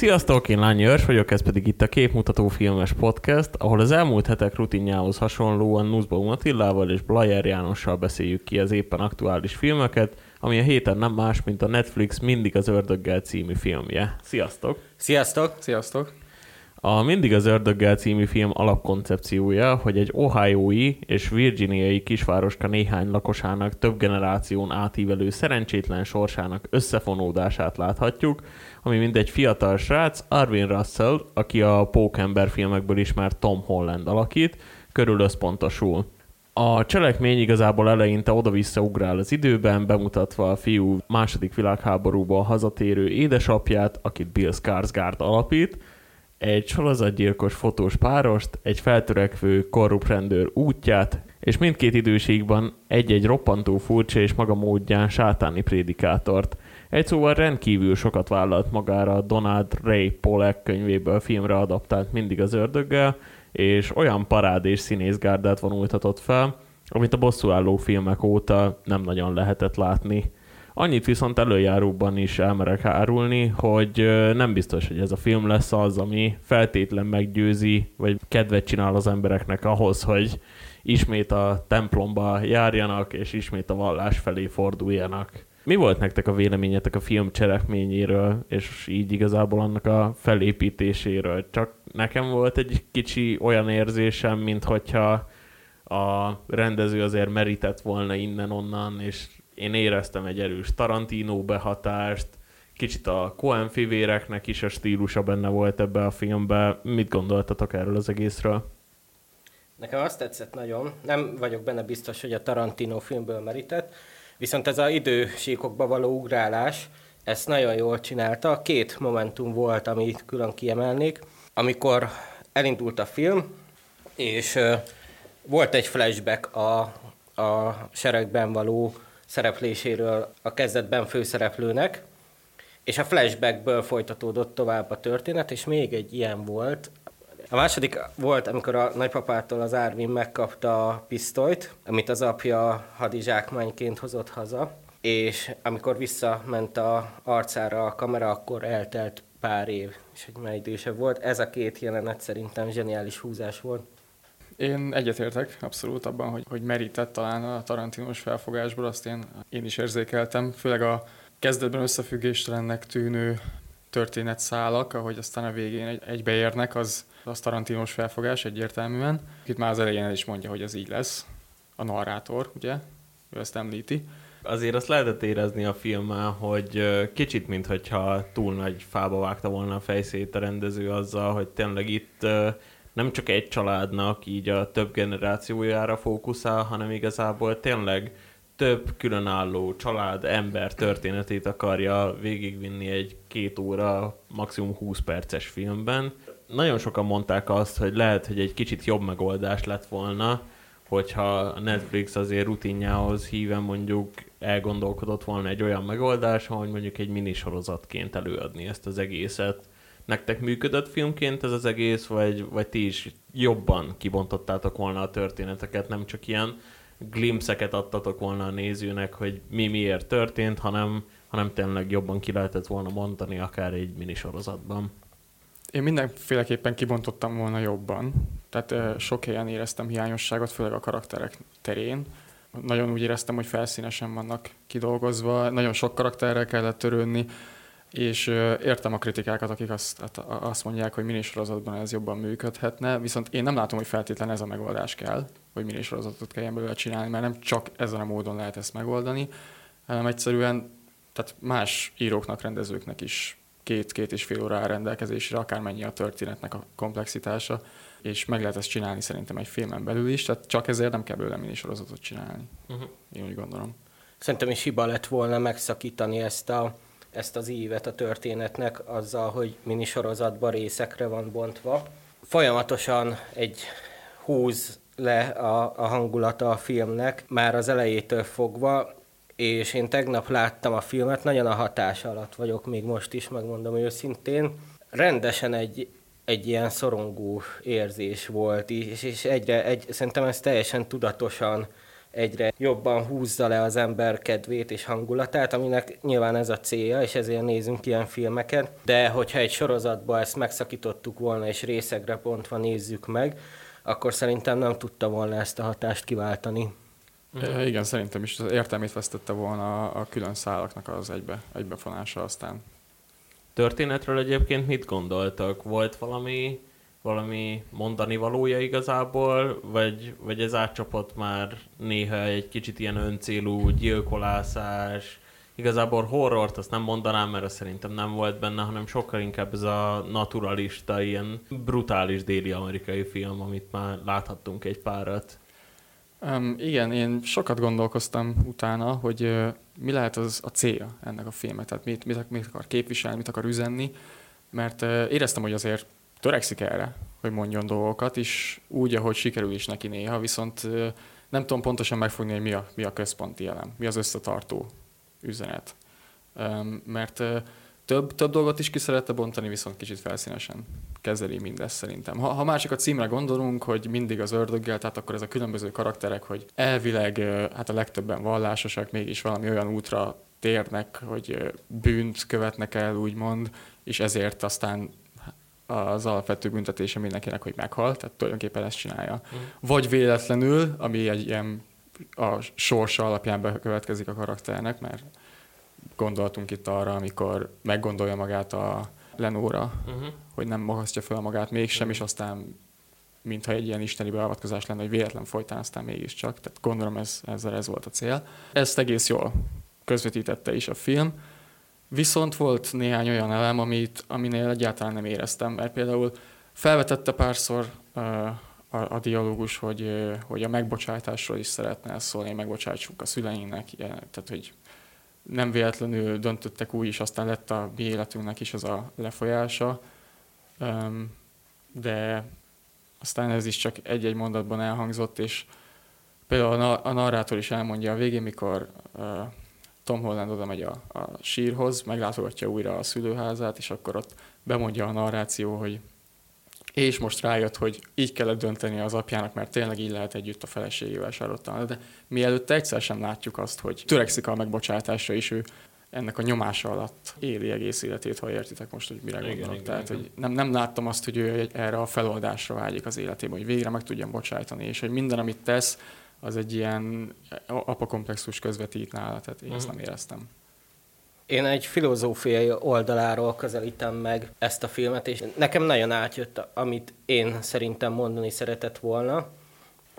Sziasztok, én Lányi Örs vagyok, ez pedig itt a Képmutató Filmes Podcast, ahol az elmúlt hetek rutinjához hasonlóan Nuszbaum Attillával és Blajer Jánossal beszéljük ki az éppen aktuális filmeket, ami a héten nem más, mint a Netflix Mindig az ördöggel című filmje. Sziasztok! Sziasztok! Sziasztok! A Mindig az ördöggel című film alapkoncepciója, hogy egy ohiói és virginiai kisvároska néhány lakosának több generáción átívelő szerencsétlen sorsának összefonódását láthatjuk, ami mind egy fiatal srác, Arvin Russell, aki a Pókember filmekből ismert Tom Holland alakít, körül összpontosul. A cselekmény igazából eleinte oda-vissza ugrál az időben, bemutatva a fiú második világháborúból hazatérő édesapját, akit Bill Skarsgård alapít, egy sorozatgyilkos fotós párost, egy feltörekvő korrupt rendőr útját, és mindkét időségben egy-egy roppantó furcsa és maga módján sátáni prédikátort. Egy szóval rendkívül sokat vállalt magára Donald Ray Polek könyvéből filmre adaptált Mindig az ördöggel, és olyan parád és színészgárdát vonultatott fel, amit a bosszúálló filmek óta nem nagyon lehetett látni. Annyit viszont előjáróban is elmerek árulni, hogy nem biztos, hogy ez a film lesz az, ami feltétlen meggyőzi, vagy kedvet csinál az embereknek ahhoz, hogy ismét a templomba járjanak, és ismét a vallás felé forduljanak. Mi volt nektek a véleményetek a film cselekményéről, és így igazából annak a felépítéséről? Csak nekem volt egy kicsi olyan érzésem, mint hogyha a rendező azért merített volna innen-onnan, és én éreztem egy erős Tarantino behatást, kicsit a Coen fivéreknek is a stílusa benne volt ebbe a filmbe. Mit gondoltatok erről az egészről? Nekem azt tetszett nagyon, nem vagyok benne biztos, hogy a Tarantino filmből merített, viszont ez a idősíkokba való ugrálás, ezt nagyon jól csinálta. Két momentum volt, amit külön kiemelnék. Amikor elindult a film, és volt egy flashback a, a seregben való szerepléséről a kezdetben főszereplőnek, és a flashbackből folytatódott tovább a történet, és még egy ilyen volt. A második volt, amikor a nagypapától az Árvin megkapta a pisztolyt, amit az apja hadizsákmányként hozott haza, és amikor visszament a arcára a kamera, akkor eltelt pár év, és egy már idősebb volt. Ez a két jelenet szerintem zseniális húzás volt. Én egyetértek abszolút abban, hogy, hogy merített talán a Tarantinos felfogásból, azt én, én is érzékeltem, főleg a kezdetben összefüggéstelennek tűnő történetszálak, ahogy aztán a végén egy, egybeérnek, az, az Tarantinos felfogás egyértelműen. Itt már az elején el is mondja, hogy ez így lesz. A narrátor, ugye? Ő ezt említi. Azért azt lehetett érezni a filmmel, hogy kicsit, mintha túl nagy fába vágta volna a fejszét a rendező azzal, hogy tényleg itt nem csak egy családnak így a több generációjára fókuszál, hanem igazából tényleg több különálló család, ember történetét akarja végigvinni egy két óra, maximum 20 perces filmben. Nagyon sokan mondták azt, hogy lehet, hogy egy kicsit jobb megoldás lett volna, hogyha Netflix azért rutinjához híven mondjuk elgondolkodott volna egy olyan megoldás, hogy mondjuk egy minisorozatként előadni ezt az egészet nektek működött filmként ez az egész, vagy, vagy ti is jobban kibontottátok volna a történeteket, nem csak ilyen glimpseket adtatok volna a nézőnek, hogy mi miért történt, hanem, hanem tényleg jobban ki lehetett volna mondani akár egy minisorozatban. Én mindenféleképpen kibontottam volna jobban. Tehát sok helyen éreztem hiányosságot, főleg a karakterek terén. Nagyon úgy éreztem, hogy felszínesen vannak kidolgozva, nagyon sok karakterrel kellett törődni, és értem a kritikákat, akik azt, hát, azt mondják, hogy minisorozatban ez jobban működhetne, viszont én nem látom, hogy feltétlenül ez a megoldás kell, hogy minisorozatot kelljen belőle csinálni, mert nem csak ezen a módon lehet ezt megoldani, hanem egyszerűen tehát más íróknak, rendezőknek is két-két és fél óra áll rendelkezésre, akármennyi a történetnek a komplexitása, és meg lehet ezt csinálni szerintem egy filmen belül is, tehát csak ezért nem kell belőle minisorozatot csinálni. Uh-huh. Én úgy gondolom. Szerintem is hiba lett volna megszakítani ezt a ezt az ívet a történetnek azzal, hogy minisorozatban részekre van bontva. Folyamatosan egy húz le a, a hangulata a filmnek, már az elejétől fogva, és én tegnap láttam a filmet, nagyon a hatás alatt vagyok még most is, megmondom őszintén. Rendesen egy, egy ilyen szorongó érzés volt, és, és egyre, egy, szerintem ez teljesen tudatosan egyre jobban húzza le az ember kedvét és hangulatát, aminek nyilván ez a célja, és ezért nézünk ilyen filmeket. De hogyha egy sorozatban ezt megszakítottuk volna, és részegre pontva nézzük meg, akkor szerintem nem tudta volna ezt a hatást kiváltani. Uh-huh. Igen, szerintem is az értelmét vesztette volna a külön szálaknak az egybe, egybefonása aztán. Történetről egyébként mit gondoltak? Volt valami, valami mondani valója igazából, vagy, vagy ez átcsapott már néha egy kicsit ilyen öncélú gyilkolászás, igazából horrort azt nem mondanám, mert az szerintem nem volt benne, hanem sokkal inkább ez a naturalista, ilyen brutális déli amerikai film, amit már láthattunk egy párat. Um, igen, én sokat gondolkoztam utána, hogy uh, mi lehet az a célja ennek a filmet, tehát mit, mit, mit akar képviselni, mit akar üzenni, mert uh, éreztem, hogy azért törekszik erre, hogy mondjon dolgokat, és úgy, ahogy sikerül is neki néha, viszont nem tudom pontosan megfogni, hogy mi a, mi a központi elem, mi az összetartó üzenet. Mert több, több dolgot is ki szerette bontani, viszont kicsit felszínesen kezeli mindezt szerintem. Ha, ha másik a címre gondolunk, hogy mindig az ördöggel, tehát akkor ez a különböző karakterek, hogy elvileg hát a legtöbben vallásosak, mégis valami olyan útra térnek, hogy bűnt követnek el, úgymond, és ezért aztán az alapvető büntetése mindenkinek, hogy meghal, tehát tulajdonképpen ezt csinálja. Mm. Vagy véletlenül, ami egy ilyen a sorsa alapján bekövetkezik a karakternek, mert gondoltunk itt arra, amikor meggondolja magát a Lenóra, uh-huh. hogy nem magasztja fel magát mégsem, uh-huh. és aztán mintha egy ilyen isteni beavatkozás lenne, hogy véletlen folytán, aztán mégiscsak. Tehát gondolom ez, ezzel ez volt a cél. Ezt egész jól közvetítette is a film. Viszont volt néhány olyan elem, amit, aminél egyáltalán nem éreztem, mert például felvetette párszor uh, a, a dialógus, hogy, uh, hogy a megbocsátásról is szeretne szólni, megbocsátsuk a szüleinknek, ilyen, tehát hogy nem véletlenül döntöttek úgy, és aztán lett a mi életünknek is az a lefolyása, de aztán ez is csak egy-egy mondatban elhangzott, és például a narrátor is elmondja a végén, mikor Tom Holland oda megy a, a sírhoz, meglátogatja újra a szülőházát, és akkor ott bemondja a narráció, hogy és most rájött, hogy így kellett dönteni az apjának, mert tényleg így lehet együtt a feleségével sarottan. De mielőtt egyszer sem látjuk azt, hogy törekszik a megbocsátásra, és ő ennek a nyomása alatt éli egész életét, ha értitek most, hogy mire igen, gondolok. Igen, Tehát, igen. hogy nem, nem láttam azt, hogy ő erre a feloldásra vágyik az életében, hogy végre meg tudjon bocsájtani, és hogy minden, amit tesz, az egy ilyen apakomplexus közvetít nála, tehát én ezt mhm. nem éreztem. Én egy filozófiai oldaláról közelítem meg ezt a filmet, és nekem nagyon átjött, amit én szerintem mondani szeretett volna.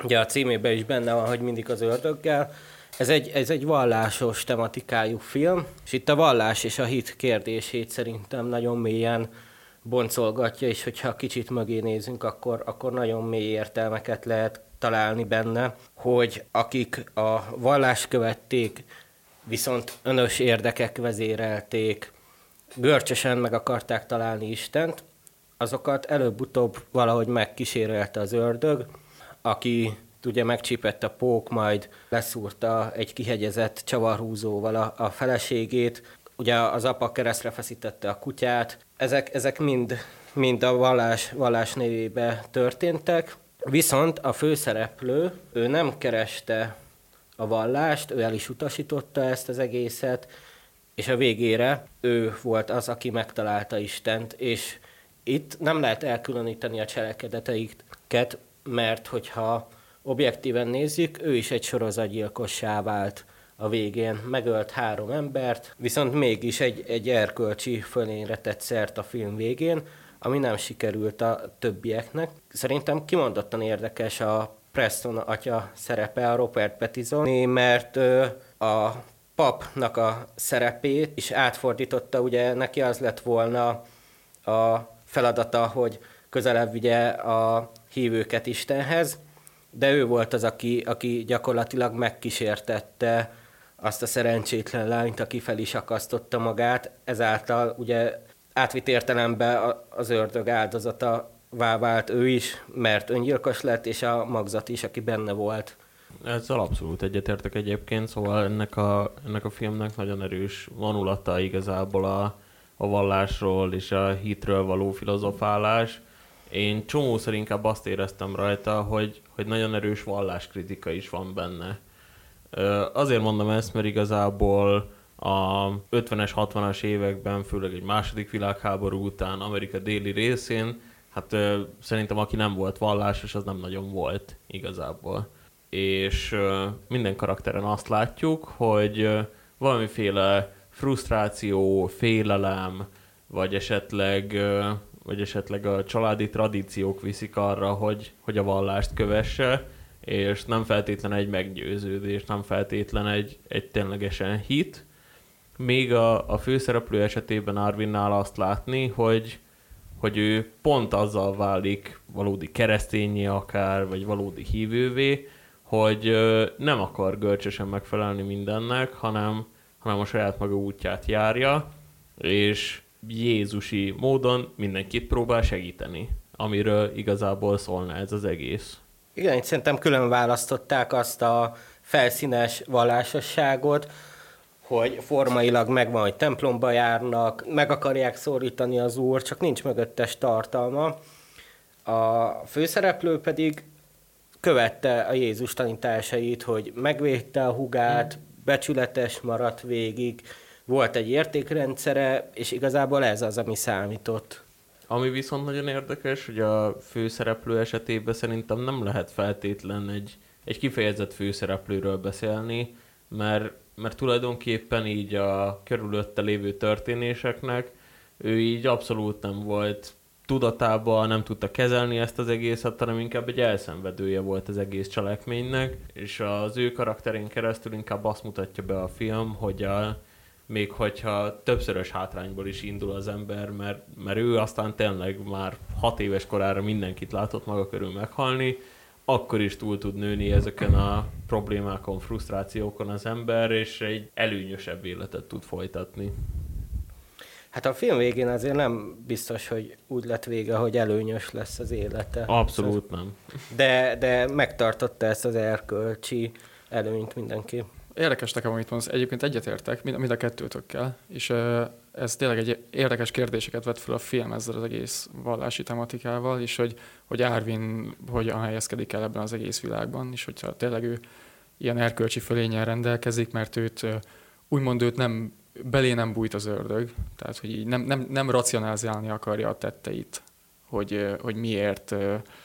Ugye a címében is benne van, hogy mindig az ördöggel. Ez egy, ez egy vallásos tematikájú film, és itt a vallás és a hit kérdését szerintem nagyon mélyen boncolgatja, és hogyha kicsit mögé nézünk, akkor, akkor nagyon mély értelmeket lehet találni benne, hogy akik a vallást követték, viszont önös érdekek vezérelték, görcsösen meg akarták találni Istent, azokat előbb-utóbb valahogy megkísérelte az ördög, aki ugye megcsípett a pók, majd leszúrta egy kihegyezett csavarhúzóval a, a feleségét, ugye az apa keresztre feszítette a kutyát. Ezek, ezek mind, mind a vallás, vallás névébe történtek, viszont a főszereplő, ő nem kereste a vallást, ő el is utasította ezt az egészet, és a végére ő volt az, aki megtalálta Istent, és itt nem lehet elkülöníteni a cselekedeteiket, mert hogyha objektíven nézzük, ő is egy sorozatgyilkossá vált a végén. Megölt három embert, viszont mégis egy, egy erkölcsi fölényre tett szert a film végén, ami nem sikerült a többieknek. Szerintem kimondottan érdekes a Preston atya szerepe, a Robert Pattinson, mert a papnak a szerepét is átfordította, ugye neki az lett volna a feladata, hogy közelebb vigye a hívőket Istenhez, de ő volt az, aki, aki gyakorlatilag megkísértette azt a szerencsétlen lányt, aki fel is akasztotta magát, ezáltal ugye átvitt értelemben az ördög áldozata vált ő is, mert öngyilkos lett, és a magzat is, aki benne volt. Ezzel abszolút egyetértek egyébként, szóval ennek a, ennek a filmnek nagyon erős vonulata igazából a, a vallásról és a hitről való filozofálás. Én csomószor inkább azt éreztem rajta, hogy, hogy nagyon erős valláskritika is van benne. Azért mondom ezt, mert igazából a 50-es, 60-as években, főleg egy második világháború után Amerika déli részén, hát szerintem aki nem volt vallásos, az nem nagyon volt igazából. És minden karakteren azt látjuk, hogy valamiféle frusztráció, félelem, vagy esetleg, vagy esetleg a családi tradíciók viszik arra, hogy, hogy a vallást kövesse, és nem feltétlen egy meggyőződés, nem feltétlen egy, egy ténylegesen hit. Még a, a főszereplő esetében Arvinnál azt látni, hogy, hogy ő pont azzal válik valódi keresztényé akár, vagy valódi hívővé, hogy nem akar görcsösen megfelelni mindennek, hanem, hanem a saját maga útját járja, és Jézusi módon mindenkit próbál segíteni, amiről igazából szólna ez az egész. Igen, itt szerintem külön választották azt a felszínes vallásosságot, hogy formailag megvan, hogy templomba járnak, meg akarják szólítani az úr, csak nincs mögöttes tartalma. A főszereplő pedig követte a Jézus tanításait, hogy megvédte a hugát, becsületes maradt végig, volt egy értékrendszere, és igazából ez az, ami számított. Ami viszont nagyon érdekes, hogy a főszereplő esetében szerintem nem lehet feltétlen egy, egy kifejezett főszereplőről beszélni, mert, mert tulajdonképpen így a körülötte lévő történéseknek ő így abszolút nem volt tudatában, nem tudta kezelni ezt az egészet, hanem inkább egy elszenvedője volt az egész cselekménynek, és az ő karakterén keresztül inkább azt mutatja be a film, hogy a, még hogyha többszörös hátrányból is indul az ember, mert, mert ő aztán tényleg már hat éves korára mindenkit látott maga körül meghalni, akkor is túl tud nőni ezeken a problémákon, frusztrációkon az ember, és egy előnyösebb életet tud folytatni. Hát a film végén azért nem biztos, hogy úgy lett vége, hogy előnyös lesz az élete. Abszolút nem. De, de megtartotta ezt az erkölcsi előnyt mindenki. Érdekes nekem, amit mondasz. Egyébként egyetértek mind, mind a kettőtökkel, és ez tényleg egy érdekes kérdéseket vett fel a film ezzel az egész vallási tematikával, és hogy, hogy Árvin hogyan helyezkedik el ebben az egész világban, és hogyha tényleg ő ilyen erkölcsi fölényen rendelkezik, mert őt úgymond őt nem belé nem bújt az ördög, tehát hogy így nem, nem, nem racionalizálni akarja a tetteit, hogy, hogy miért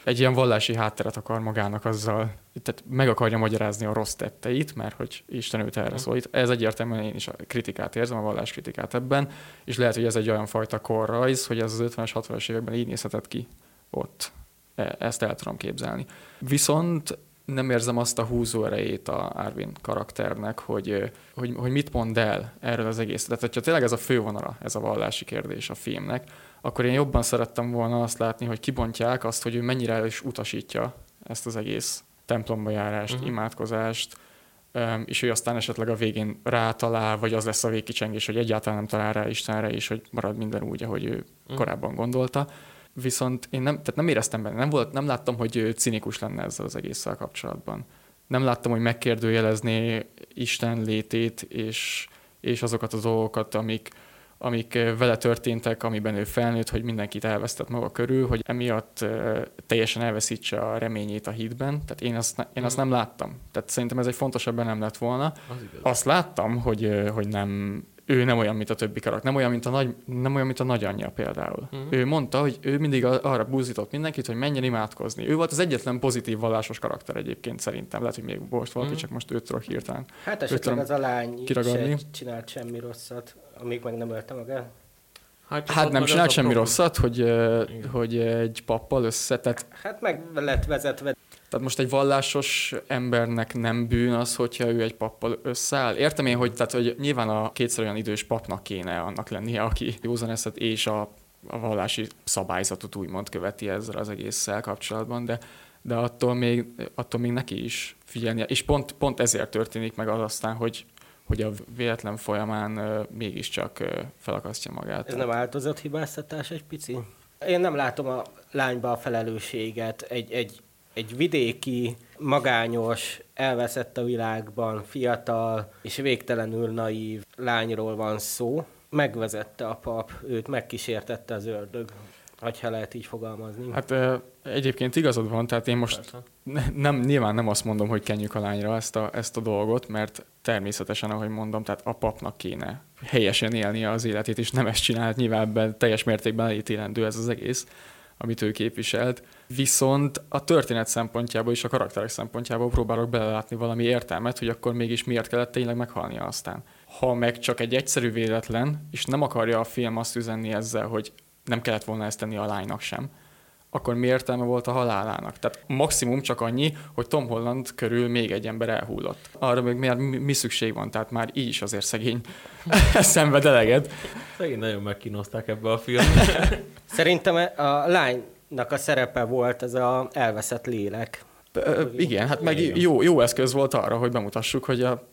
egy ilyen vallási hátteret akar magának azzal, tehát meg akarja magyarázni a rossz tetteit, mert hogy Isten őt erre szólít. Ez egyértelműen én is a kritikát érzem, a vallás kritikát ebben, és lehet, hogy ez egy olyan fajta korrajz, hogy ez az 50-es, 60-as években így nézhetett ki ott. E, ezt el tudom képzelni. Viszont nem érzem azt a húzó erejét a Arvin karakternek, hogy, hogy, hogy mit mond el erről az egész. Tehát, hogyha tényleg ez a fővonala, ez a vallási kérdés a filmnek, akkor én jobban szerettem volna azt látni, hogy kibontják azt, hogy ő mennyire is utasítja ezt az egész templomba járást, uh-huh. imádkozást, és ő aztán esetleg a végén rátalál, vagy az lesz a végkicsengés, hogy egyáltalán nem talál rá Istenre, és hogy marad minden úgy, ahogy ő uh-huh. korábban gondolta viszont én nem, tehát nem éreztem benne, nem, volt, nem láttam, hogy ő cinikus lenne ezzel az egésszel kapcsolatban. Nem láttam, hogy megkérdőjelezné Isten létét, és, és azokat az dolgokat, amik, amik vele történtek, amiben ő felnőtt, hogy mindenkit elvesztett maga körül, hogy emiatt teljesen elveszítse a reményét a hitben. Tehát én azt, én azt nem láttam. Tehát szerintem ez egy fontosabban nem lett volna. Az azt láttam, hogy, hogy nem ő nem olyan, mint a többi karakter, nem olyan, mint a, nagy, nem olyan, mint a nagyanyja például. Uh-huh. Ő mondta, hogy ő mindig arra búzított mindenkit, hogy menjen imádkozni. Ő volt az egyetlen pozitív vallásos karakter egyébként szerintem. Lehet, hogy még most valaki, uh-huh. csak most őt tudok hirtelen. Hát esetleg az a lány kiragadni. csinált semmi rosszat, amíg meg nem ölte magát. Hát, hát nem csinált semmi rosszat, hogy, hogy egy pappal összetett. Hát meg lett vezetve tehát most egy vallásos embernek nem bűn az, hogyha ő egy pappal összeáll. Értem én, hogy, tehát, hogy nyilván a kétszer olyan idős papnak kéne annak lennie, aki józan eszet és a, a vallási szabályzatot úgymond követi ezzel az egésszel kapcsolatban, de, de attól még, attól még neki is figyelnie. És pont, pont ezért történik meg az aztán, hogy, hogy a véletlen folyamán uh, mégiscsak uh, felakasztja magát. Ez nem áldozathibáztatás egy pici? Én nem látom a lányba a felelősséget. Egy, egy egy vidéki, magányos, elveszett a világban, fiatal és végtelenül naív lányról van szó. Megvezette a pap, őt megkísértette az ördög. ha lehet így fogalmazni. Hát egyébként igazad van, tehát én most ne, nem, nyilván nem azt mondom, hogy kenjük a lányra ezt a, ezt a dolgot, mert természetesen, ahogy mondom, tehát a papnak kéne helyesen élnie az életét, és nem ezt csinált, nyilván ebben teljes mértékben elítélendő ez az egész, amit ő képviselt. Viszont a történet szempontjából és a karakterek szempontjából próbálok belelátni valami értelmet, hogy akkor mégis miért kellett tényleg meghalnia aztán. Ha meg csak egy egyszerű véletlen, és nem akarja a film azt üzenni ezzel, hogy nem kellett volna ezt tenni a lánynak sem, akkor mi értelme volt a halálának? Tehát maximum csak annyi, hogy Tom Holland körül még egy ember elhullott. Arra még miért mi szükség van, tehát már így is azért szegény szenved eleget. Szegény nagyon megkínozták ebbe a filmbe. Szerintem a lánynak a szerepe volt ez a elveszett lélek. igen, hát meg jó, jó eszköz volt arra, hogy bemutassuk, hogy a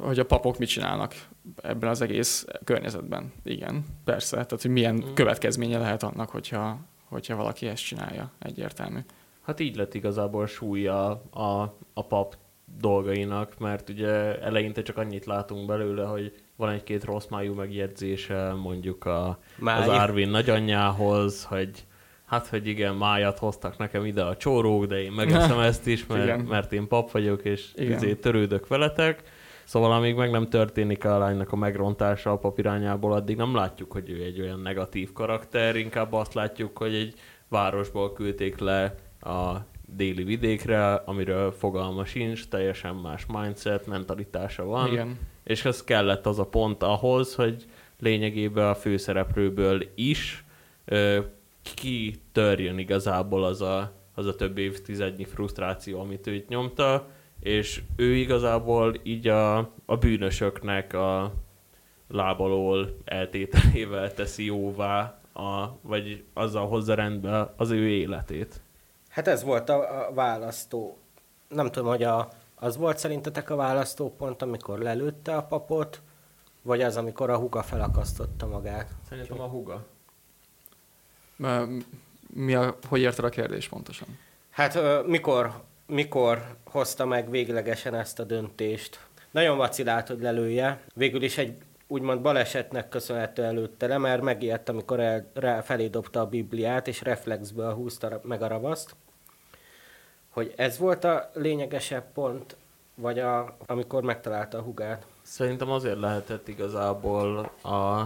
hogy a papok mit csinálnak ebben az egész környezetben. Igen, persze. Tehát, hogy milyen mm. következménye lehet annak, hogyha, hogyha valaki ezt csinálja, egyértelmű. Hát így lett igazából súlya a, a pap dolgainak, mert ugye eleinte csak annyit látunk belőle, hogy van egy-két rossz májú megjegyzése mondjuk a, az Arvin nagyanyjához, hogy hát, hogy igen, májat hoztak nekem ide a csórók, de én megeszem ezt is, mert, mert én pap vagyok, és izé törődök veletek Szóval amíg meg nem történik a lánynak a megrontása a papirányából, addig nem látjuk, hogy ő egy olyan negatív karakter, inkább azt látjuk, hogy egy városból küldték le a déli vidékre, amiről fogalma sincs, teljesen más mindset, mentalitása van. Igen. És ez kellett az a pont ahhoz, hogy lényegében a főszereplőből is ö, kitörjön igazából az a, az a több évtizednyi frusztráció, amit őt nyomta, és ő igazából így a, a bűnösöknek a lábalól eltételével teszi jóvá, a, vagy azzal hozza rendbe az ő életét. Hát ez volt a, a választó. Nem tudom, hogy a, az volt szerintetek a választópont, amikor lelőtte a papot, vagy az, amikor a huga felakasztotta magát? Szerintem a huga. Mi a, hogy érted a kérdés pontosan? Hát mikor mikor hozta meg véglegesen ezt a döntést. Nagyon vacilált, hogy lelője. Végül is egy úgymond balesetnek köszönhető előtte le, mert megijedt, amikor el, rá, felé dobta a Bibliát, és reflexből húzta meg a ravaszt. Hogy ez volt a lényegesebb pont, vagy a, amikor megtalálta a hugát? Szerintem azért lehetett igazából a,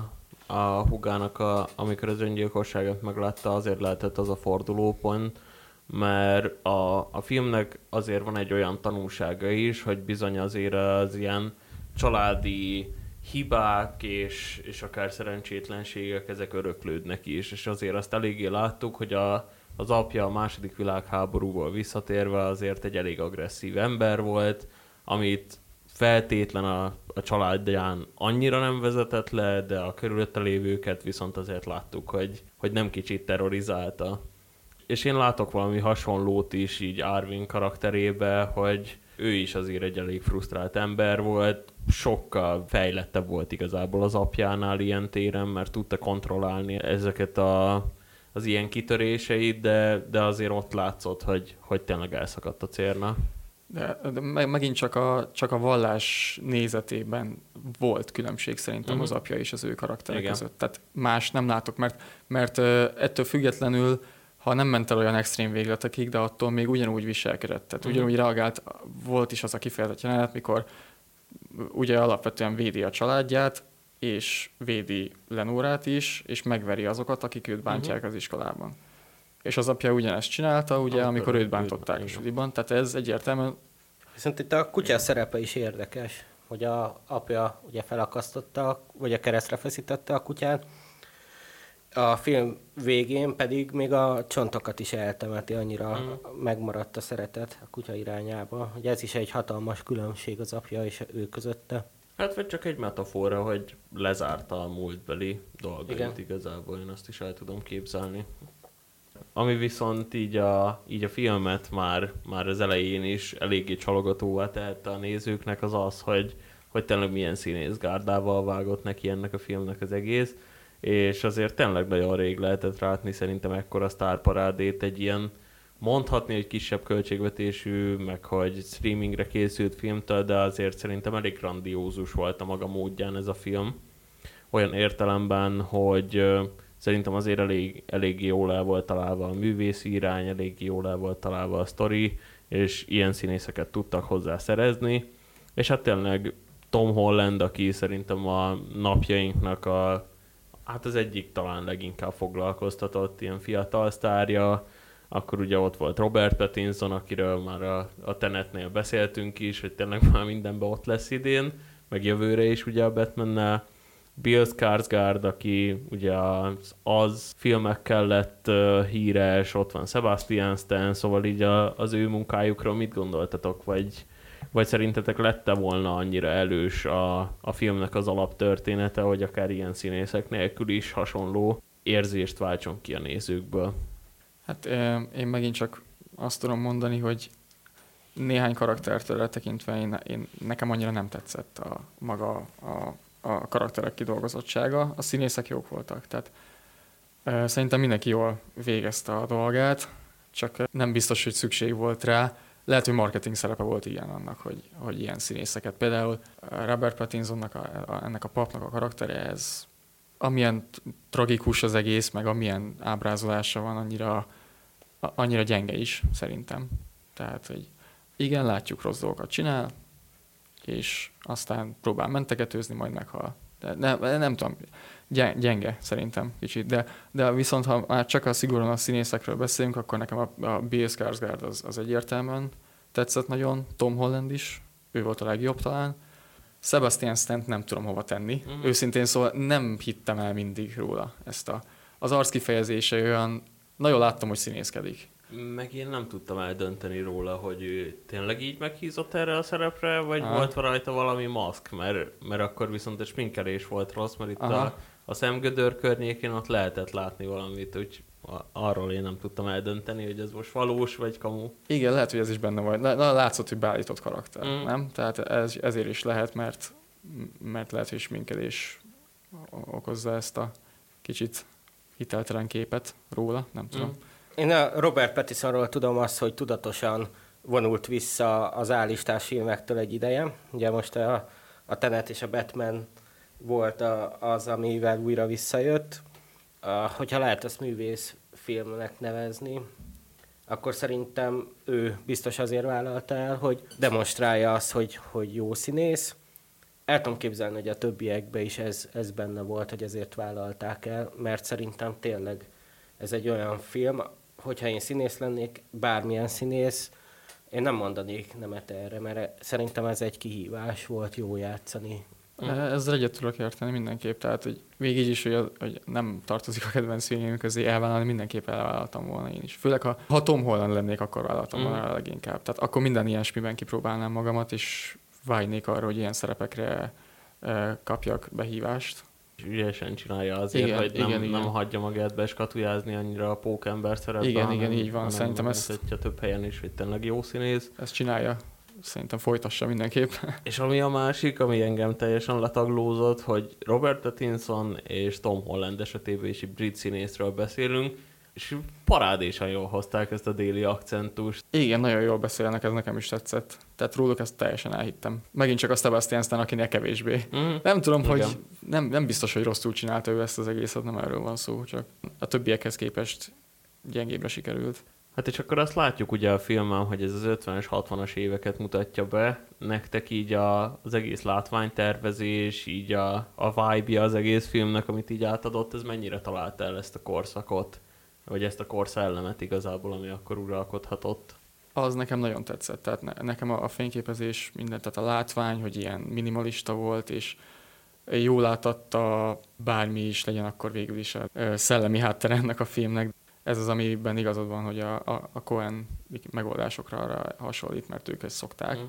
a hugának, a, amikor az öngyilkosságot meglátta, azért lehetett az a fordulópont, mert a, a filmnek azért van egy olyan tanulsága is, hogy bizony azért az ilyen családi hibák és, és akár szerencsétlenségek, ezek öröklődnek is, és azért azt eléggé láttuk, hogy a, az apja a második világháborúból visszatérve azért egy elég agresszív ember volt, amit feltétlen a, a családján annyira nem vezetett le, de a körülötte lévőket viszont azért láttuk, hogy, hogy nem kicsit terrorizálta és én látok valami hasonlót is így Arvin karakterébe, hogy ő is azért egy elég frusztrált ember volt, sokkal fejlettebb volt igazából az apjánál ilyen téren, mert tudta kontrollálni ezeket a, az ilyen kitöréseit, de, de azért ott látszott, hogy, hogy tényleg elszakadt a cérna. De, de megint csak a, csak a vallás nézetében volt különbség szerintem uh-huh. az apja és az ő karakter között. Tehát más nem látok, mert, mert ettől függetlenül ha nem ment el olyan extrém végletekig, de attól még ugyanúgy viselkedett. Tehát uh-huh. ugyanúgy reagált, volt is az a kifejezett jelenet, mikor ugye alapvetően védi a családját, és védi Lenórát is, és megveri azokat, akik őt bántják uh-huh. az iskolában. És az apja ugyanezt csinálta, ugye, amikor, amikor őt bántották a suliban. Tehát ez egyértelműen... Viszont itt a kutya szerepe is érdekes, hogy a apja ugye felakasztotta, vagy a keresztre feszítette a kutyát, a film végén pedig még a csontokat is eltemeti, annyira mm. megmaradt a szeretet a kutya irányába, hogy ez is egy hatalmas különbség az apja és ő közötte. Hát vagy csak egy metafora, hogy lezárta a múltbeli dolgait Igen. igazából, én azt is el tudom képzelni. Ami viszont így a, így a filmet már, már az elején is eléggé csalogatóvá tehette a nézőknek az az, hogy, hogy tényleg milyen színészgárdával vágott neki ennek a filmnek az egész és azért tényleg nagyon rég lehetett rátni szerintem ekkora sztárparádét egy ilyen mondhatni, hogy kisebb költségvetésű, meg hogy streamingre készült filmtől, de azért szerintem elég grandiózus volt a maga módján ez a film. Olyan értelemben, hogy Szerintem azért elég, elég jól el volt találva a művészi irány, elég jól el volt találva a sztori, és ilyen színészeket tudtak hozzá szerezni. És hát tényleg Tom Holland, aki szerintem a napjainknak a, hát az egyik talán leginkább foglalkoztatott ilyen fiatal sztárja, akkor ugye ott volt Robert Pattinson, akiről már a, a Tenetnél beszéltünk is, hogy tényleg már mindenben ott lesz idén, meg jövőre is ugye a Batmannel. Bill Skarsgård, aki ugye az, az filmekkel lett uh, híres, ott van Sebastian Stan, szóval így a, az ő munkájukról mit gondoltatok, vagy, vagy szerintetek lette volna annyira elős a, a filmnek az alaptörténete, hogy akár ilyen színészek nélkül is hasonló érzést váltson ki a nézőkből? Hát én megint csak azt tudom mondani, hogy néhány karaktertől tekintve én, én, nekem annyira nem tetszett a maga a, a karakterek kidolgozottsága. A színészek jók voltak, tehát szerintem mindenki jól végezte a dolgát, csak nem biztos, hogy szükség volt rá. Lehet, hogy marketing szerepe volt ilyen annak, hogy, hogy ilyen színészeket. Például Robert Pattinsonnak, a, a, ennek a papnak a karaktere, ez amilyen tragikus az egész, meg amilyen ábrázolása van, annyira, annyira gyenge is, szerintem. Tehát, hogy igen, látjuk rossz dolgokat csinál, és aztán próbál mentegetőzni, majd meghal. De nem, nem tudom, gyenge szerintem kicsit, de, de viszont ha már csak a szigorúan a színészekről beszélünk, akkor nekem a, a Bill Skarsgård az, az egyértelműen tetszett nagyon, Tom Holland is, ő volt a legjobb talán, Sebastian Stent nem tudom hova tenni. Uh-huh. Őszintén szóval nem hittem el mindig róla ezt a... Az arc kifejezése olyan... Nagyon láttam, hogy színészkedik. Meg én nem tudtam eldönteni róla, hogy ő tényleg így meghízott erre a szerepre, vagy ah. volt rajta valami maszk, mert, mert akkor viszont a sminkelés volt rossz, mert itt a, a szemgödör környékén ott lehetett látni valamit, úgy arról én nem tudtam eldönteni, hogy ez most valós vagy kamu. Igen, lehet, hogy ez is benne volt. Na, látszott, hogy beállított karakter, mm. nem? Tehát ez, ezért is lehet, mert, mert lehet, hogy sminkelés okozza ezt a kicsit hiteltelen képet róla, nem tudom. Mm. Én a Robert Pattinsonról tudom azt, hogy tudatosan vonult vissza az állistás filmektől egy ideje. Ugye most a, a Tenet és a Batman volt a, az, amivel újra visszajött hogyha lehet ezt művész filmnek nevezni, akkor szerintem ő biztos azért vállalta el, hogy demonstrálja azt, hogy, hogy jó színész. El tudom képzelni, hogy a többiekben is ez, ez benne volt, hogy ezért vállalták el, mert szerintem tényleg ez egy olyan film, hogyha én színész lennék, bármilyen színész, én nem mondanék nemet erre, mert szerintem ez egy kihívás volt jó játszani Mm. Ezzel egyet tudok érteni mindenképp, tehát hogy még így is, hogy, hogy nem tartozik a kedvenc filmjeim közé elvállalni, mindenképp elvállaltam volna én is. Főleg, ha, ha Tom Holland lennék, akkor vállaltam mm. volna leginkább. Tehát akkor minden ilyesmiben kipróbálnám magamat, és vágynék arra, hogy ilyen szerepekre e, kapjak behívást. Ügyesen csinálja azért, igen, hogy nem, igen, nem igen. hagyja magát beskatujázni annyira a pókember szerepbe. Igen, igen, így van. Szerintem ezt... több helyen is, hogy tényleg jó színész. Ezt csinálja szerintem folytassa mindenképp. És ami a másik, ami engem teljesen letaglózott, hogy Robert Pattinson és Tom Holland esetében is brit színészről beszélünk, és parádésan jól hozták ezt a déli akcentust. Igen, nagyon jól beszélnek, ez nekem is tetszett. Tehát róluk ezt teljesen elhittem. Megint csak a Sebastian Stan, akinek kevésbé. Mm. Nem tudom, Igen. hogy nem, nem biztos, hogy rosszul csinálta ő ezt az egészet, nem erről van szó, csak a többiekhez képest gyengébbre sikerült. Hát és akkor azt látjuk ugye a filmben, hogy ez az 50-es, 60-as éveket mutatja be. Nektek így a, az egész látványtervezés, így a, a vibe az egész filmnek, amit így átadott, ez mennyire találta el ezt a korszakot? Vagy ezt a korszellemet igazából, ami akkor uralkodhatott? Az nekem nagyon tetszett. Tehát ne, nekem a, a fényképezés, minden, tehát a látvány, hogy ilyen minimalista volt, és jól átadta bármi is legyen akkor végül is a szellemi hátter ennek a filmnek ez az, amiben igazad van, hogy a, a, a Cohen megoldásokra arra hasonlít, mert ők ezt szokták. Mm.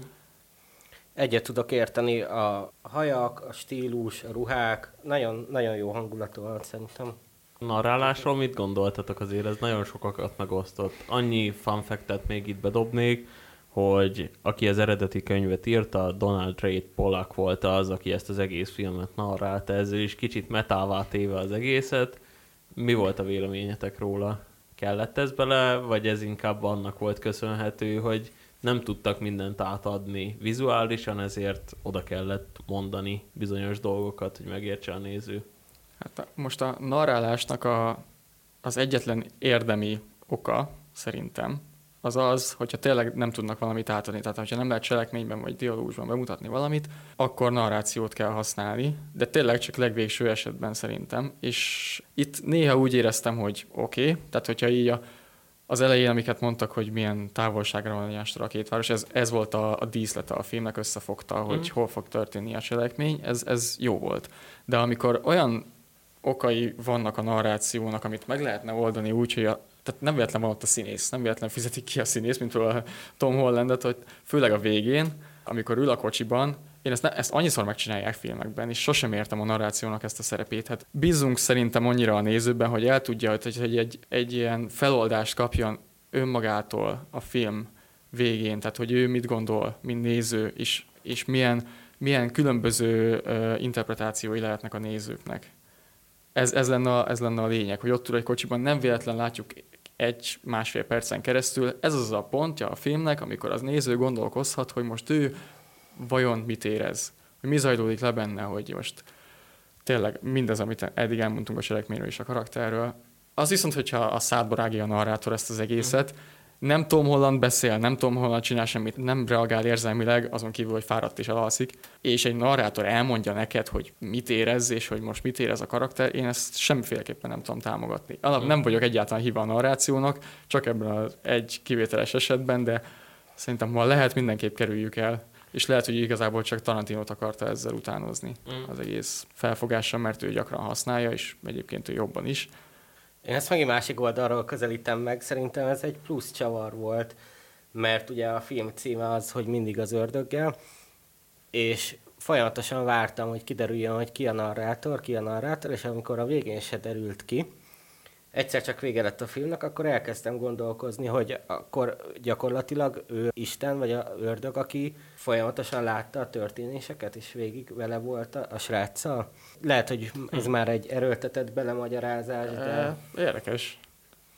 Egyet tudok érteni, a hajak, a stílus, a ruhák, nagyon, nagyon jó hangulatú van szerintem. Narrálásról mit gondoltatok azért? Ez nagyon sokakat megosztott. Annyi fact még itt bedobnék, hogy aki az eredeti könyvet írta, Donald Ray Pollack volt az, aki ezt az egész filmet narrálta, ezzel is kicsit metává téve az egészet, mi volt a véleményetek róla? Kellett ez bele, vagy ez inkább annak volt köszönhető, hogy nem tudtak mindent átadni vizuálisan, ezért oda kellett mondani bizonyos dolgokat, hogy megértse a néző? Hát most a narrálásnak a, az egyetlen érdemi oka szerintem, az az, hogyha tényleg nem tudnak valamit átadni, tehát hogyha nem lehet cselekményben vagy dialógusban bemutatni valamit, akkor narrációt kell használni, de tényleg csak legvégső esetben szerintem. És itt néha úgy éreztem, hogy oké, okay, tehát hogyha így a, az elején, amiket mondtak, hogy milyen távolságra van egymástól a két város, ez, ez volt a, a díszlete a filmnek, összefogta, hogy mm. hol fog történni a cselekmény, ez, ez jó volt. De amikor olyan okai vannak a narrációnak, amit meg lehetne oldani úgy, hogy a, tehát nem véletlen van ott a színész, nem véletlen fizetik ki a színész, mint a Tom Hollandet, hogy főleg a végén, amikor ül a kocsiban, én ezt, ne, ezt annyiszor megcsinálják filmekben, és sosem értem a narrációnak ezt a szerepét. Hát bízunk szerintem annyira a nézőben, hogy el tudja, hogy, hogy egy, egy ilyen feloldást kapjon önmagától a film végén, tehát hogy ő mit gondol, mint néző, és, és milyen, milyen különböző uh, interpretációi lehetnek a nézőknek. Ez, ez, lenne a, ez lenne a lényeg, hogy ott ül egy kocsiban, nem véletlen látjuk egy-másfél percen keresztül. Ez az a pontja a filmnek, amikor az néző gondolkozhat, hogy most ő vajon mit érez, hogy mi zajlódik le benne, hogy most tényleg mindez, amit eddig elmondtunk a cselekményről és a karakterről, az viszont, hogyha a szádba rágja a narrátor ezt az egészet, mm nem Tom Holland beszél, nem Tom Holland csinál semmit, nem reagál érzelmileg, azon kívül, hogy fáradt és elalszik, és egy narrátor elmondja neked, hogy mit érez, és hogy most mit érez a karakter, én ezt semmiféleképpen nem tudom támogatni. Alap, nem vagyok egyáltalán hiva a narrációnak, csak ebben az egy kivételes esetben, de szerintem ma lehet, mindenképp kerüljük el, és lehet, hogy igazából csak Tarantinot akarta ezzel utánozni mm. az egész felfogással, mert ő gyakran használja, és egyébként ő jobban is én ezt megint másik oldalról közelítem meg, szerintem ez egy plusz csavar volt, mert ugye a film címe az, hogy mindig az ördöggel, és folyamatosan vártam, hogy kiderüljön, hogy ki a narrátor, ki a narrátor, és amikor a végén se derült ki, egyszer csak vége lett a filmnek, akkor elkezdtem gondolkozni, hogy akkor gyakorlatilag ő Isten, vagy a ördög, aki folyamatosan látta a történéseket, és végig vele volt a, a sráccal. Lehet, hogy ez már egy erőltetett belemagyarázás, de... Érdekes.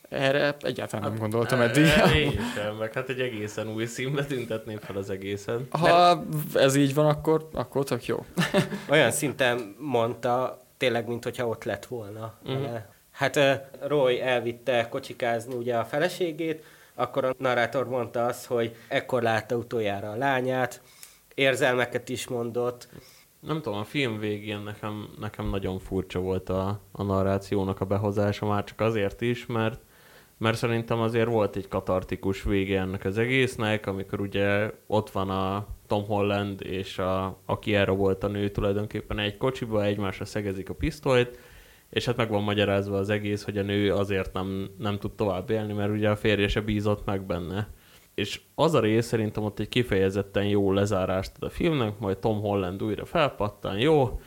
Erre egyáltalán nem hát, gondoltam eddig. Én sem, meg hát egy egészen új színbe tüntetném fel az egészen. Ha ez így van, akkor, akkor tök jó. Olyan szinten mondta, tényleg, mint hogyha ott lett volna. Mm. Hát Roy elvitte kocsikázni ugye a feleségét, akkor a narrátor mondta azt, hogy ekkor látta utoljára a lányát, érzelmeket is mondott. Nem tudom, a film végén nekem, nekem nagyon furcsa volt a, a narrációnak a behozása, már csak azért is, mert mert szerintem azért volt egy katartikus vége ennek az egésznek, amikor ugye ott van a Tom Holland és a, aki erre volt a nő tulajdonképpen egy kocsiba, egymásra szegezik a pisztolyt, és hát meg van magyarázva az egész, hogy a nő azért nem, nem tud tovább élni, mert ugye a férje se bízott meg benne. És az a rész szerintem ott egy kifejezetten jó lezárást ad a filmnek, majd Tom Holland újra felpattan, jó,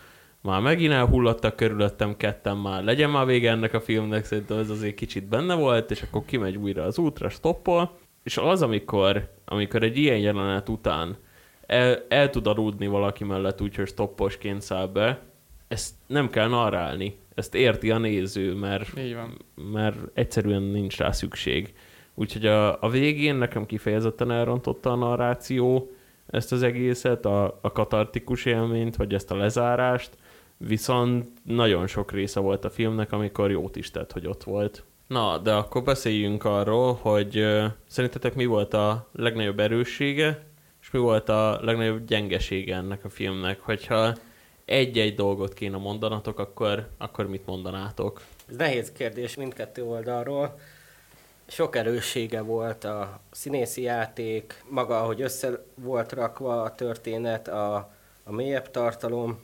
már megint elhullottak körülöttem ketten, már legyen már vége ennek a filmnek, szerintem ez azért kicsit benne volt, és akkor kimegy újra az útra, stoppol, és az, amikor, amikor egy ilyen jelenet után el, el tud aludni valaki mellett úgy, hogy stopposként száll be, ezt nem kell narrálni ezt érti a néző, mert, mert egyszerűen nincs rá szükség. Úgyhogy a, a végén nekem kifejezetten elrontotta a narráció ezt az egészet, a, a katartikus élményt, vagy ezt a lezárást, viszont nagyon sok része volt a filmnek, amikor jót is tett, hogy ott volt. Na, de akkor beszéljünk arról, hogy uh, szerintetek mi volt a legnagyobb erőssége, és mi volt a legnagyobb gyengesége ennek a filmnek, hogyha egy-egy dolgot kéne mondanatok, akkor, akkor mit mondanátok? Ez nehéz kérdés mindkettő oldalról. Sok erőssége volt a színészi játék, maga, ahogy össze volt rakva a történet, a, a mélyebb tartalom,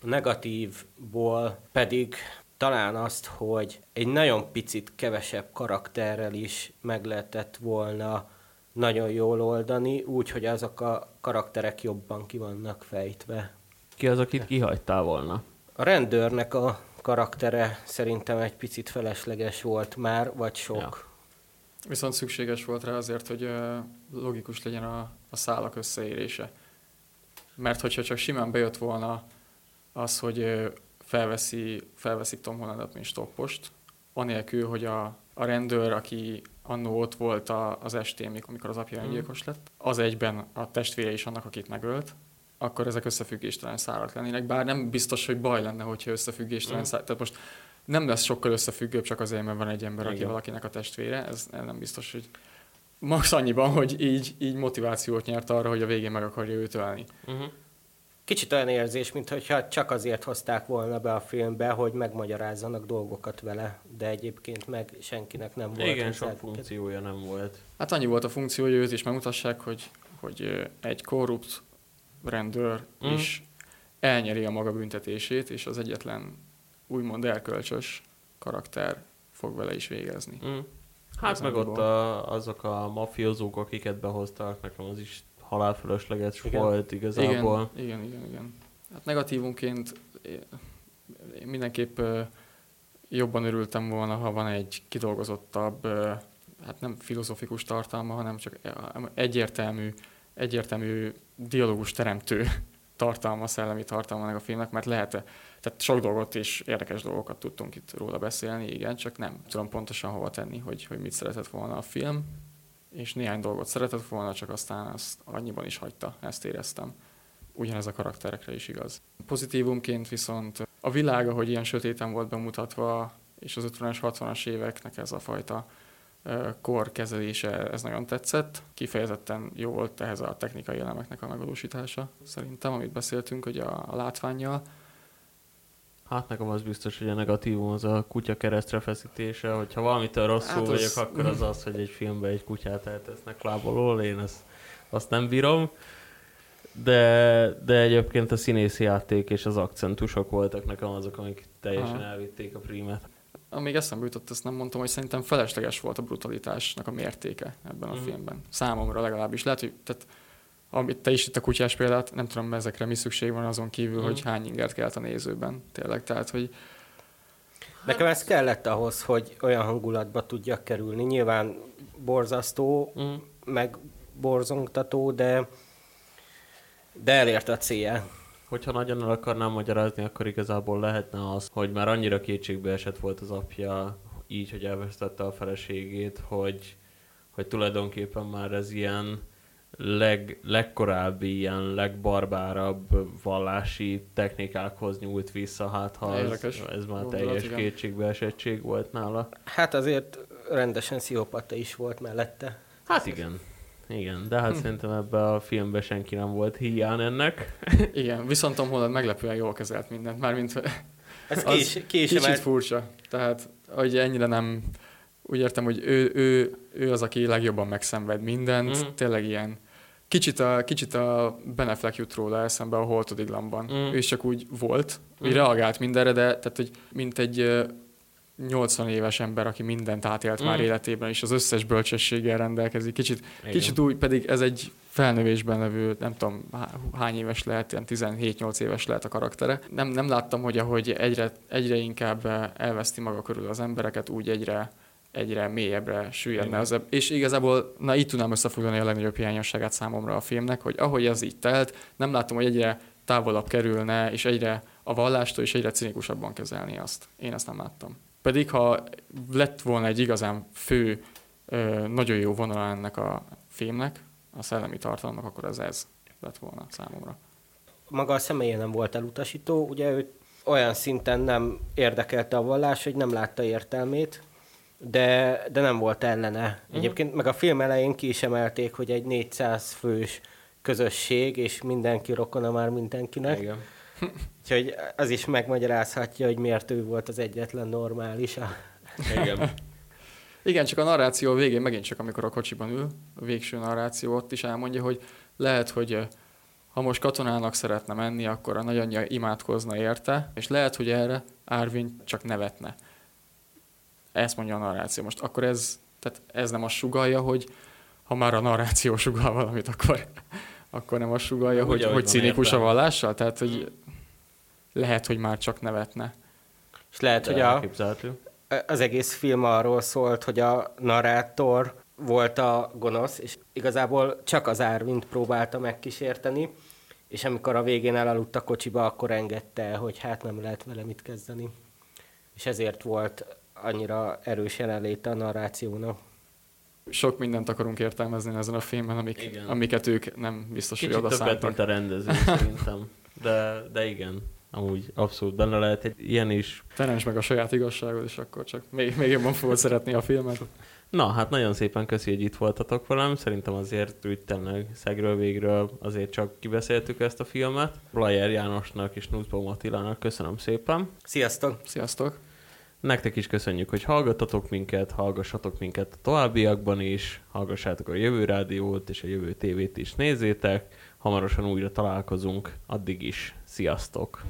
a negatívból pedig talán azt, hogy egy nagyon picit kevesebb karakterrel is meg lehetett volna nagyon jól oldani, úgy, hogy azok a karakterek jobban ki vannak fejtve. Ki az, akit kihagytál volna? A rendőrnek a karaktere szerintem egy picit felesleges volt már, vagy sok. Ja. Viszont szükséges volt rá azért, hogy logikus legyen a, a szálak összeérése. Mert hogyha csak simán bejött volna az, hogy felveszi, felveszik Tom Hollandet, mint stoppost, anélkül, hogy a, a rendőr, aki annó ott volt a, az estén, amikor az apja öngyilkos lett, az egyben a testvére is annak, akit megölt, akkor ezek összefüggéstelen szálak lennének, bár nem biztos, hogy baj lenne, hogyha összefüggéstelen mm. szálak. Tehát most nem lesz sokkal összefüggőbb csak azért, mert van egy ember, aki Igen. valakinek a testvére, ez nem biztos, hogy max annyiban, hogy így, így motivációt nyert arra, hogy a végén meg akarja őt ölni. Uh-huh. Kicsit olyan érzés, mintha csak azért hozták volna be a filmbe, hogy megmagyarázzanak dolgokat vele, de egyébként meg senkinek nem volt. Igen, sok funkciója nem volt. Hát annyi volt a funkció, hogy őt is megmutassák, hogy, hogy egy korrupt rendőr mm. is elnyeri a maga büntetését, és az egyetlen úgymond erkölcsös karakter fog vele is végezni. Mm. Hát meg ott a, azok a mafiózók, akiket behoztak, nekem az is halálfölösleges igen. volt igazából. Igen, igen, igen. igen. Hát negatívunként én mindenképp jobban örültem volna, ha van egy kidolgozottabb, hát nem filozofikus tartalma, hanem csak egyértelmű, egyértelmű dialógus teremtő tartalma, szellemi tartalma a filmnek, mert lehet tehát sok dolgot és érdekes dolgokat tudtunk itt róla beszélni, igen, csak nem tudom pontosan hova tenni, hogy, hogy mit szeretett volna a film, és néhány dolgot szeretett volna, csak aztán azt annyiban is hagyta, ezt éreztem. Ugyanez a karakterekre is igaz. Pozitívumként viszont a világa, hogy ilyen sötéten volt bemutatva, és az 50-es, 60-as éveknek ez a fajta kor kezelése, ez nagyon tetszett. Kifejezetten jó volt ehhez a technikai elemeknek a megvalósítása, szerintem, amit beszéltünk, hogy a, a látványjal. Hát nekem az biztos, hogy a negatívum az a kutya keresztre feszítése, hogyha valamitől rosszul hát az... vagyok, akkor az az, hogy egy filmbe egy kutyát eltesznek lábolól, én ezt, azt nem bírom. De, de egyébként a színészi játék és az akcentusok voltak nekem azok, amik teljesen Aha. elvitték a prímet. Amíg eszembe jutott, ezt nem mondtam, hogy szerintem felesleges volt a brutalitásnak a mértéke ebben a mm. filmben. Számomra legalábbis. Lehet, hogy tehát amit te is itt a kutyás példát, nem tudom, ezekre mi szükség van azon kívül, mm. hogy hány ingert kelt a nézőben. Tényleg, tehát, hogy Nekem ez kellett ahhoz, hogy olyan hangulatba tudjak kerülni. Nyilván borzasztó, mm. meg borzongtató, de, de elérte a célja. Hogyha nagyon el akarnám magyarázni, akkor igazából lehetne az, hogy már annyira kétségbe esett volt az apja, így, hogy elvesztette a feleségét, hogy, hogy tulajdonképpen már ez ilyen leg, legkorábbi, ilyen legbarbárabb vallási technikákhoz nyúlt vissza, hát ha ez, ez már teljes igen. kétségbeesettség volt nála. Hát azért rendesen sziopata is volt mellette. Hát igen. Igen, de hát hm. szerintem ebbe a filmben senki nem volt hiány ennek. Igen, viszont Tom Holland meglepően jól kezelt mindent, mármint ez is, ki is kicsit furcsa. Tehát, hogy ennyire nem úgy értem, hogy ő, ő, ő az, aki legjobban megszenved mindent, mm. tényleg ilyen Kicsit a, kicsit a Ben Affleck jut róla eszembe a Holtodiglamban. Mm. Ő is csak úgy volt, mm. úgy reagált mindenre, de tehát, hogy mint egy 80 éves ember, aki mindent átélt mm. már életében, és az összes bölcsességgel rendelkezik. Kicsit, kicsit úgy, pedig ez egy felnövésben levő, nem tudom hány éves lehet, ilyen 17-8 éves lehet a karaktere. Nem, nem láttam, hogy ahogy egyre, egyre inkább elveszti maga körül az embereket, úgy egyre egyre mélyebbre süllyedne az. És igazából, na itt tudnám összefoglalni a legnagyobb hiányosságát számomra a filmnek, hogy ahogy ez így telt, nem látom, hogy egyre távolabb kerülne, és egyre a vallástól is egyre cinikusabban kezelni azt. Én ezt nem láttam. Pedig ha lett volna egy igazán fő, nagyon jó vonal ennek a filmnek, a szellemi tartalomnak, akkor ez ez lett volna számomra. Maga a személye nem volt elutasító, ugye ő olyan szinten nem érdekelte a vallás, hogy nem látta értelmét, de, de nem volt ellene. Uh-huh. Egyébként meg a film elején ki is emelték, hogy egy 400 fős közösség, és mindenki rokona már mindenkinek. Igen. Úgyhogy az is megmagyarázhatja, hogy miért ő volt az egyetlen normális. Igen. Igen, csak a narráció végén, megint csak amikor a kocsiban ül, a végső narráció ott is elmondja, hogy lehet, hogy ha most katonának szeretne menni, akkor a nagyanyja imádkozna érte, és lehet, hogy erre Árvin csak nevetne. Ezt mondja a narráció. Most akkor ez, tehát ez nem azt sugalja, hogy ha már a narráció sugal valamit, akkor, akkor nem azt sugalja, hogy, hogy cinikus a vallással? Tehát, hogy lehet, hogy már csak nevetne. És lehet, hogy a, az egész film arról szólt, hogy a narrátor volt a gonosz, és igazából csak az Árvint próbálta megkísérteni, és amikor a végén elaludt a kocsiba, akkor engedte, hogy hát nem lehet vele mit kezdeni. És ezért volt annyira erős jelenléte a narrációnak. Sok mindent akarunk értelmezni ezen a filmen, amik, Igen. amiket ők nem biztos, Kicsit hogy oda többet, szántak. mint a rendező szerintem. De, de igen, amúgy abszolút benne lehet egy ilyen is. Teremts meg a saját igazságod, és akkor csak még, még jobban fogod szeretni a filmet. Na, hát nagyon szépen köszi, hogy itt voltatok velem. Szerintem azért úgy tényleg szegről végről azért csak kibeszéltük ezt a filmet. Blajer Jánosnak és Nussbaum Attilának köszönöm szépen. Sziasztok! Sziasztok! Nektek is köszönjük, hogy hallgattatok minket, hallgassatok minket a továbbiakban is, hallgassátok a jövő rádiót és a jövő tévét is nézzétek. Hamarosan újra találkozunk, addig is sziasztok!